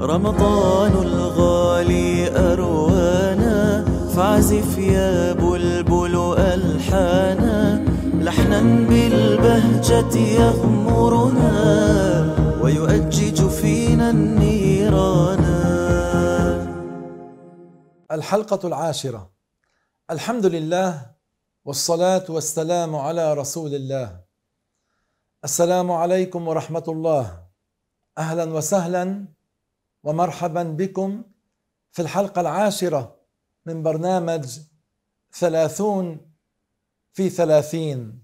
رمضان الغالي أروانا فاعزف يا بلبل ألحانا. لحنا بالبهجة يغمرنا ويؤجج فينا النيرانا. الحلقة العاشرة. الحمد لله والصلاة والسلام على رسول الله. السلام عليكم ورحمة الله. أهلا وسهلا ومرحبا بكم في الحلقة العاشرة من برنامج ثلاثون في ثلاثين.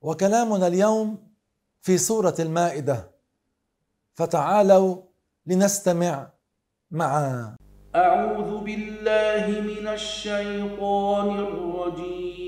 وكلامنا اليوم في سورة المائدة. فتعالوا لنستمع معا. أعوذ بالله من الشيطان الرجيم.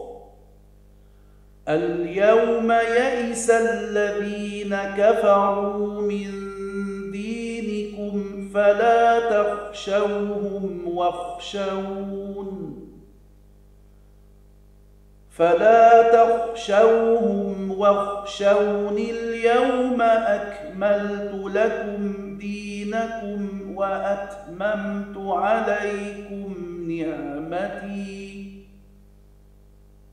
اليوم يئس الذين كفروا من دينكم فلا تخشوهم واخشون. فلا تخشوهم واخشون اليوم أكملت لكم دينكم وأتممت عليكم نعمتي.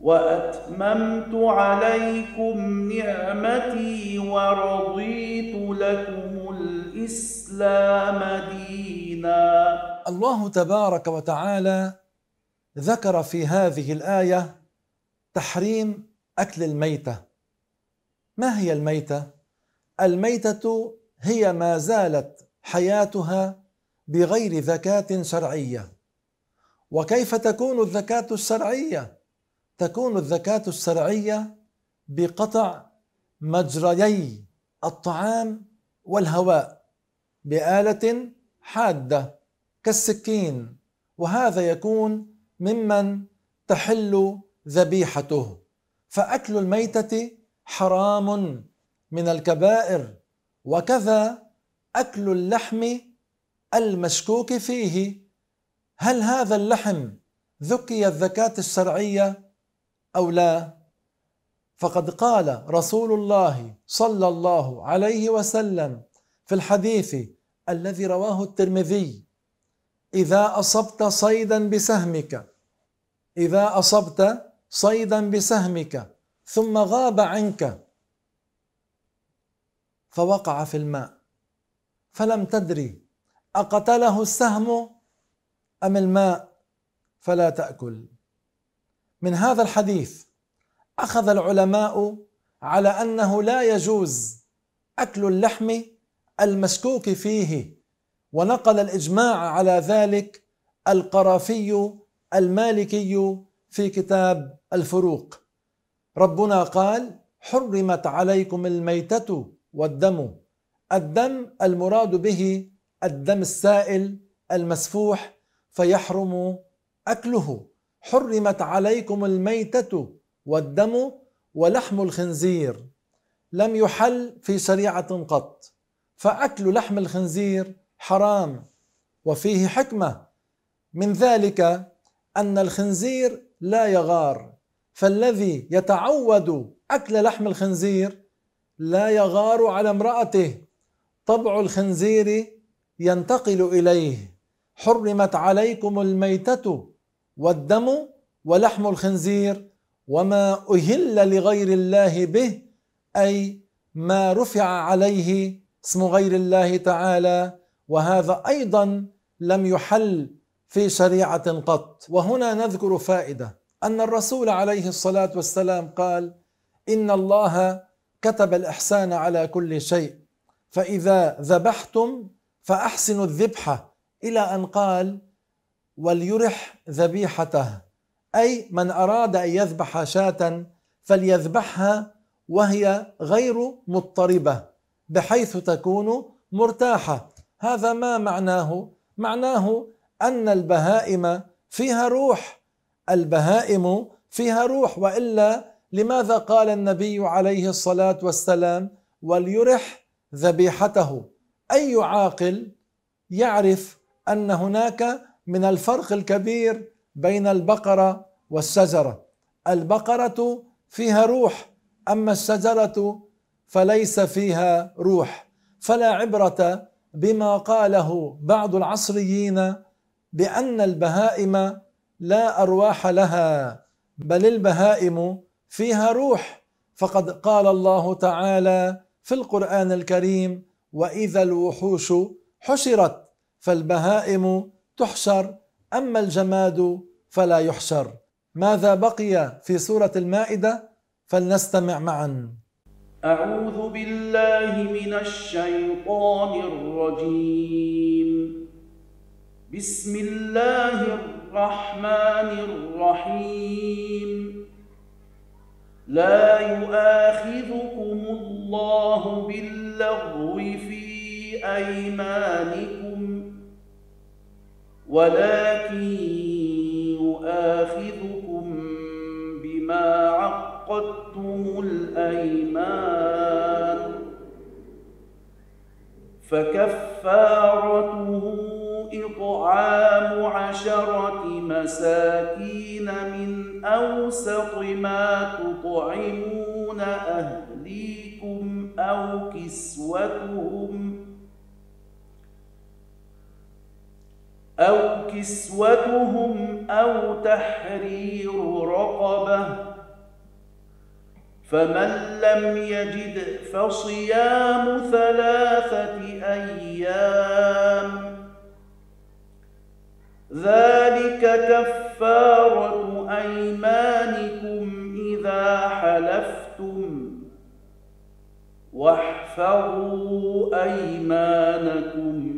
وأتممت عليكم نعمتي ورضيت لكم الإسلام دينا الله تبارك وتعالى ذكر في هذه الآية تحريم أكل الميتة ما هي الميتة؟ الميتة هي ما زالت حياتها بغير زكاة شرعية وكيف تكون الزكاة الشرعية؟ تكون الزكاة الشرعية بقطع مجريي الطعام والهواء بآلة حادة كالسكين وهذا يكون ممن تحل ذبيحته. فأكل الميتة حرام من الكبائر وكذا أكل اللحم المشكوك فيه. هل هذا اللحم ذكي الزكاة الشرعية أو لا؟ فقد قال رسول الله صلى الله عليه وسلم في الحديث الذي رواه الترمذي إذا أصبت صيدا بسهمك إذا أصبت صيدا بسهمك ثم غاب عنك فوقع في الماء فلم تدري أقتله السهم أم الماء فلا تأكل من هذا الحديث أخذ العلماء على أنه لا يجوز أكل اللحم المشكوك فيه ونقل الإجماع على ذلك القرافي المالكي في كتاب الفروق. ربنا قال حرمت عليكم الميتة والدم الدم المراد به الدم السائل المسفوح فيحرم أكله. حرمت عليكم الميتة والدم ولحم الخنزير. لم يحل في شريعة قط. فأكل لحم الخنزير حرام. وفيه حكمة. من ذلك أن الخنزير لا يغار. فالذي يتعود أكل لحم الخنزير لا يغار على امرأته. طبع الخنزير ينتقل إليه. حرمت عليكم الميتة والدم ولحم الخنزير وما أهل لغير الله به أي ما رفع عليه اسم غير الله تعالى وهذا أيضا لم يحل في شريعة قط. وهنا نذكر فائدة أن الرسول عليه الصلاة والسلام قال إن الله كتب الإحسان على كل شيء فإذا ذبحتم فأحسنوا الذبحة. إلى أن قال وليرح ذبيحته. أي من أراد أن يذبح شاة فليذبحها وهي غير مضطربة بحيث تكون مرتاحة. هذا ما معناه؟ معناه أن البهائم فيها روح. البهائم فيها روح وإلا لماذا قال النبي عليه الصلاة والسلام وليرح ذبيحته أي عاقل يعرف أن هناك من الفرق الكبير بين البقرة والشجرة. البقرة فيها روح أما الشجرة فليس فيها روح. فلا عبرة بما قاله بعض العصريين بأن البهائم لا أرواح لها بل البهائم فيها روح. فقد قال الله تعالى في القرآن الكريم وإذا الوحوش حشرت فالبهائم تحشر أما الجماد فلا يحشر ماذا بقي في سورة المائدة؟ فلنستمع معا. أعوذ بالله من الشيطان الرجيم. بسم الله الرحمن الرحيم. لا يؤاخذكم الله باللغو في أيمانكم. ولكن يؤاخذكم بما عقدتم الأيمان فكفارته إطعام عشرة مساكين من أوسط ما تطعمون أهليكم أو كسوتهم أو كسوتهم أو تحرير رقبة. فمن لم يجد فصيام ثلاثة أيام ذلك كفارة أيمانكم إذا حلفتم واحفظوا أيمانكم.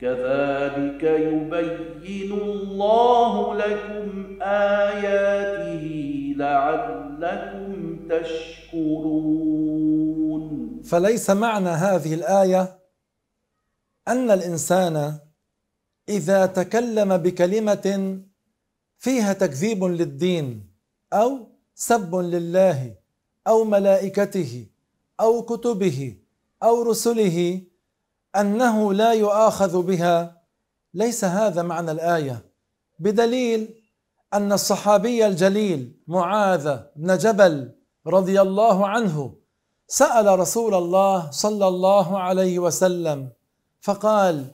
كذلك يبين الله لكم آياته لعلكم تشكرون. فليس معنى هذه الآية أن الإنسان إذا تكلم بكلمة فيها تكذيب للدين أو سب لله أو ملائكته أو كتبه أو رسله أنه لا يؤاخذ بها. ليس هذا معنى الآية. بدليل أن الصحابي الجليل معاذ بن جبل رضي الله عنه سأل رسول الله صلى الله عليه وسلم فقال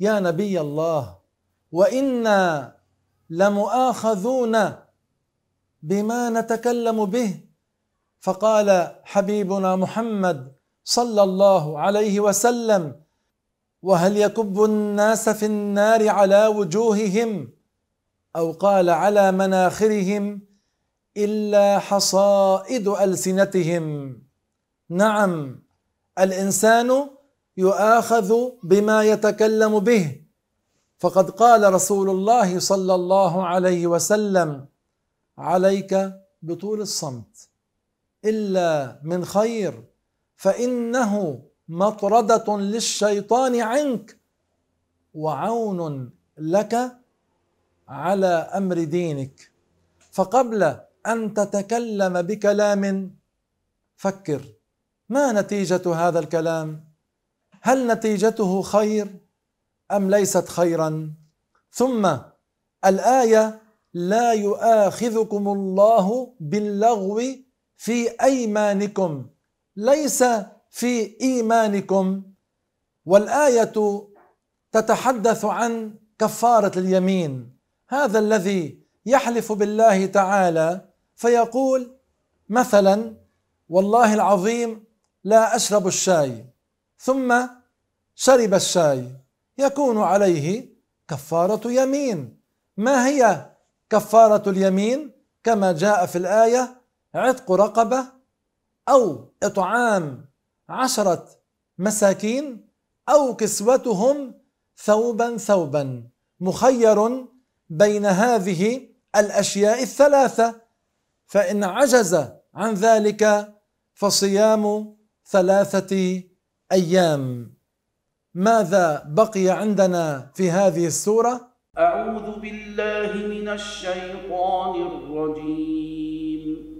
يا نبي الله وإنا لمؤاخذون بما نتكلم به. فقال حبيبنا محمد صلى الله عليه وسلم وهل يكب الناس في النار على وجوههم أو قال على مناخرهم إلا حصائد ألسنتهم؟ نعم الإنسان يؤاخذ بما يتكلم به. فقد قال رسول الله صلى الله عليه وسلم عليك بطول الصمت. إلا من خير فإنه مطردة للشيطان عنك وعون لك على أمر دينك. فقبل أن تتكلم بكلام فكر ما نتيجة هذا الكلام؟ هل نتيجته خير أم ليست خيرا؟ ثم الآية لا يؤاخذكم الله باللغو في أيمانكم ليس في إيمانكم والآية تتحدث عن كفارة اليمين. هذا الذي يحلف بالله تعالى فيقول مثلا والله العظيم لا أشرب الشاي ثم شرب الشاي. يكون عليه كفارة يمين. ما هي كفارة اليمين؟ كما جاء في الآية عتق رقبة أو إطعام عشرة مساكين أو كسوتهم ثوبا ثوبا مخير بين هذه الأشياء الثلاثة. فإن عجز عن ذلك فصيام ثلاثة أيام. ماذا بقي عندنا في هذه السورة؟ أعوذ بالله من الشيطان الرجيم.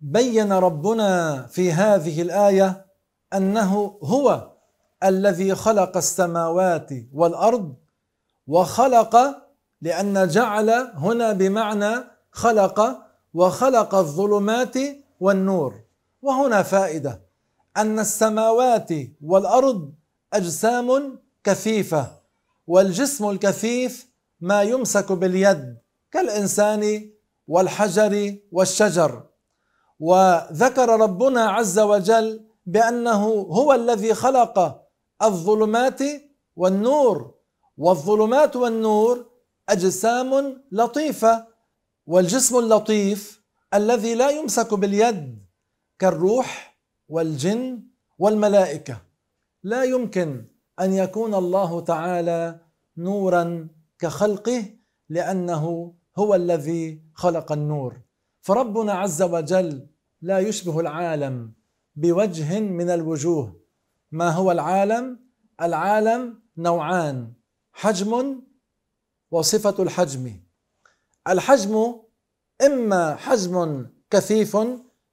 بين ربنا في هذه الآية أنه هو الذي خلق السماوات والأرض وخلق لأن جعل هنا بمعنى خلق وخلق الظلمات والنور. وهنا فائدة أن السماوات والأرض أجسام كثيفة والجسم الكثيف ما يمسك باليد كالإنسان والحجر والشجر. وذكر ربنا عز وجل بأنه هو الذي خلق الظلمات والنور والظلمات والنور أجسام لطيفة والجسم اللطيف الذي لا يمسك باليد كالروح والجن والملائكة. لا يمكن أن يكون الله تعالى نورا كخلقه لأنه هو الذي خلق النور. فربنا عز وجل لا يشبه العالم بوجه من الوجوه. ما هو العالم؟ العالم نوعان حجم وصفة الحجم. الحجم إما حجم كثيف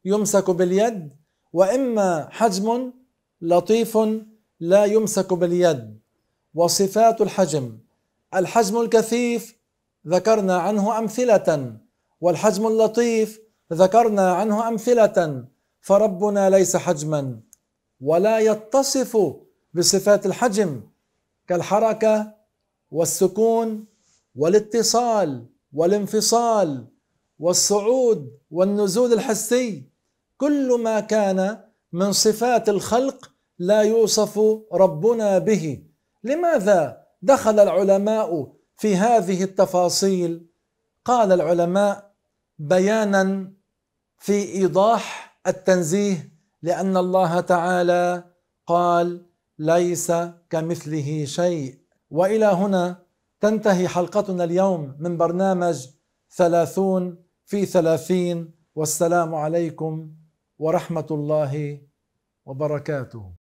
يمسك باليد وإما حجم لطيف لا يمسك باليد. وصفات الحجم الحجم الكثيف ذكرنا عنه أمثلة والحجم اللطيف. ذكرنا عنه أمثلة. فربنا ليس حجما ولا يتصف بصفات الحجم كالحركة والسكون والاتصال والانفصال والصعود والنزول الحسي. كل ما كان من صفات الخلق لا يوصف ربنا به. لماذا دخل العلماء في هذه التفاصيل؟ قال العلماء بيانا في إيضاح التنزيه لأن الله تعالى قال ليس كمثله شيء. وإلى هنا تنتهي حلقتنا اليوم من برنامج ثلاثون في ثلاثين والسلام عليكم ورحمة الله وبركاته.